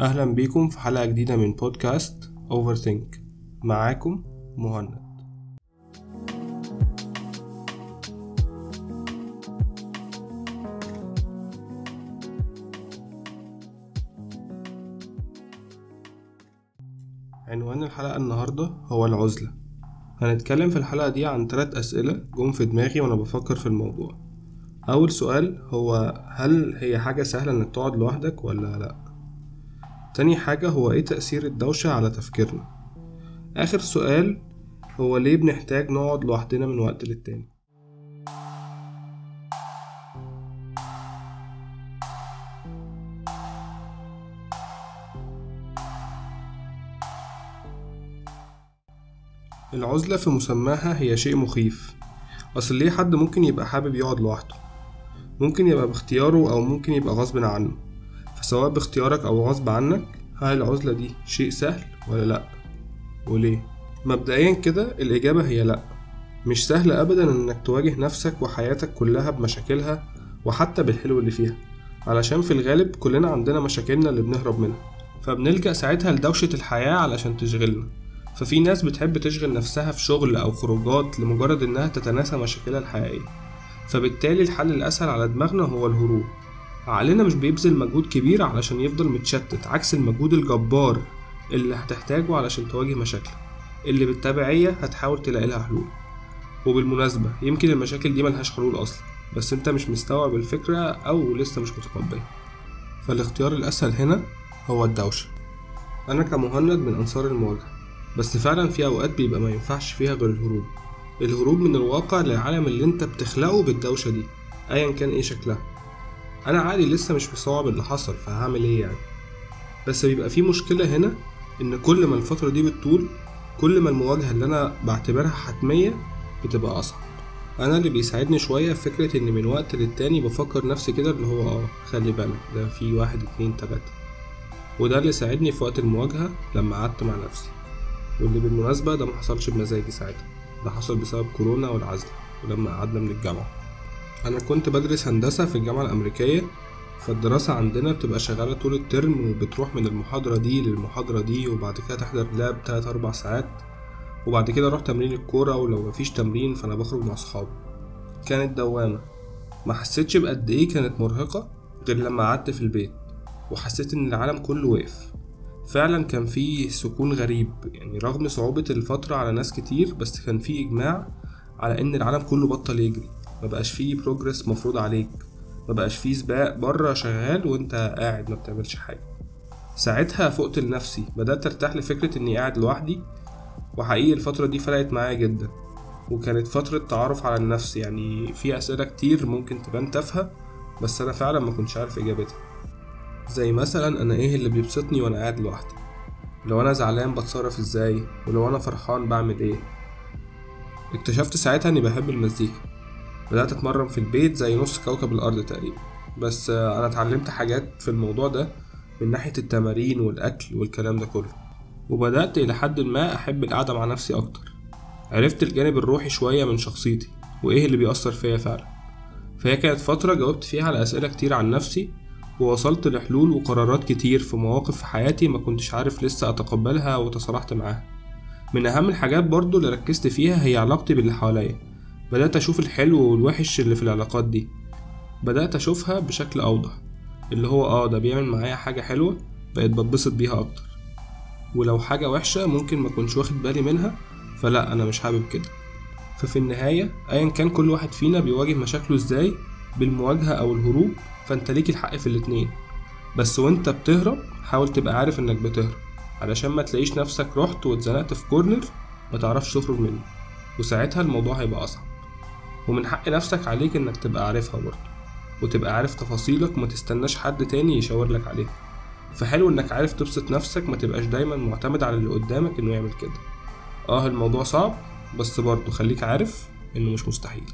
أهلا بيكم في حلقة جديدة من بودكاست Overthink. معاكم مهند. عنوان الحلقة النهاردة هو العزلة. هنتكلم في الحلقة دي عن ثلاث أسئلة جم في دماغي وأنا بفكر في الموضوع. أول سؤال هو هل هي حاجة سهلة إنك تقعد لوحدك ولا لأ؟ تاني حاجة هو إيه تأثير الدوشة على تفكيرنا؟ آخر سؤال هو ليه بنحتاج نقعد لوحدنا من وقت للتاني؟ العزلة في مسماها هي شيء مخيف أصل ليه حد ممكن يبقى حابب يقعد لوحده ممكن يبقى باختياره أو ممكن يبقى غصب عنه فسواء باختيارك أو غصب عنك هل العزلة دي شيء سهل ولا لأ؟ وليه؟ مبدئيا كده الإجابة هي لأ. مش سهل أبدا إنك تواجه نفسك وحياتك كلها بمشاكلها وحتى بالحلو اللي فيها علشان في الغالب كلنا عندنا مشاكلنا اللي بنهرب منها. فبنلجأ ساعتها لدوشة الحياة علشان تشغلنا. ففي ناس بتحب تشغل نفسها في شغل أو خروجات لمجرد إنها تتناسى مشاكلها الحقيقية. فبالتالي الحل الأسهل على دماغنا هو الهروب. عقلنا مش بيبذل مجهود كبير علشان يفضل متشتت عكس المجهود الجبار اللي هتحتاجه علشان تواجه مشاكلك. اللي بالتبعية هتحاول تلاقي لها حلول. وبالمناسبة يمكن المشاكل دي ملهاش حلول أصلا بس أنت مش مستوعب الفكرة أو لسه مش متقبلها. فالاختيار الأسهل هنا هو الدوشة. أنا كمهند من أنصار المواجهة بس فعلا في أوقات بيبقى ما ينفعش فيها غير الهروب. الهروب من الواقع للعالم اللي أنت بتخلقه بالدوشة دي أيا كان إيه شكلها. أنا عادي لسه مش مستوعب اللي حصل فهعمل إيه يعني؟ بس بيبقى في مشكلة هنا إن كل ما الفترة دي بتطول كل ما المواجهة اللي أنا بعتبرها حتمية بتبقى أصعب. أنا اللي بيساعدني شوية في فكرة إن من وقت للتاني بفكر نفسي كده اللي هو آه خلي بالك ده في واحد اتنين تلاتة. وده اللي ساعدني في وقت المواجهة لما قعدت مع نفسي. واللي بالمناسبة ده محصلش بمزاجي ساعتها ده حصل بسبب كورونا والعزل ولما قعدنا من الجامعة. أنا كنت بدرس هندسة في الجامعة الأمريكية فالدراسة عندنا بتبقى شغالة طول الترم وبتروح من المحاضرة دي للمحاضرة دي وبعد كده تحضر لاب تلات أربع ساعات وبعد كده أروح تمرين الكورة ولو مفيش تمرين فأنا بخرج مع صحابي كانت دوامة. ما حسيتش بقد إيه كانت مرهقة غير لما قعدت في البيت وحسيت إن العالم كله وقف. فعلا كان في سكون غريب يعني رغم صعوبة الفترة على ناس كتير بس كان في إجماع على إن العالم كله بطل يجري. مبقاش فيه بروجرس مفروض عليك. مبقاش فيه سباق بره شغال وانت قاعد ما بتعملش حاجة. ساعتها فقت لنفسي. بدأت ارتاح لفكرة إني قاعد لوحدي وحقيقي الفترة دي فرقت معايا جدا. وكانت فترة تعرف على النفس. يعني في أسئلة كتير ممكن تبان تافهة بس أنا فعلا ما كنتش عارف إجابتها. زي مثلا أنا إيه اللي بيبسطني وأنا قاعد لوحدي؟ لو أنا زعلان بتصرف إزاي؟ ولو أنا فرحان بعمل إيه؟ اكتشفت ساعتها إني بحب المزيكا. بدأت أتمرن في البيت زي نص كوكب الأرض تقريبا. بس أنا اتعلمت حاجات في الموضوع ده من ناحية التمارين والأكل والكلام ده كله. وبدأت إلى حد ما أحب القعدة مع نفسي أكتر. عرفت الجانب الروحي شوية من شخصيتي وإيه اللي بيأثر فيا فعلا. فهي كانت فترة جاوبت فيها على أسئلة كتير عن نفسي ووصلت لحلول وقرارات كتير في مواقف في حياتي ما كنتش عارف لسه أتقبلها وتصالحت معاها. من أهم الحاجات برضو اللي ركزت فيها هي علاقتي باللي حواليا. بدأت أشوف الحلو والوحش اللي في العلاقات دي. بدأت أشوفها بشكل أوضح اللي هو آه ده بيعمل معايا حاجة حلوة بقيت بتبسط بيها أكتر. ولو حاجة وحشة ممكن ما كنتش واخد بالي منها فلا أنا مش حابب كده. ففي النهاية أيا كان كل واحد فينا بيواجه مشاكله إزاي بالمواجهة أو الهروب فأنت ليك الحق في الاتنين. بس وأنت بتهرب حاول تبقى عارف إنك بتهرب. علشان ما تلاقيش نفسك رحت واتزنقت في كورنر ما تعرفش تخرج منه. وساعتها الموضوع هيبقى أصعب. ومن حق نفسك عليك إنك تبقى عارفها برضه. وتبقى عارف تفاصيلك وما تستناش حد تاني يشاور لك عليها. فحلو إنك عارف تبسط نفسك ما تبقاش دايما معتمد على اللي قدامك إنه يعمل كده. آه الموضوع صعب بس برضه خليك عارف إنه مش مستحيل.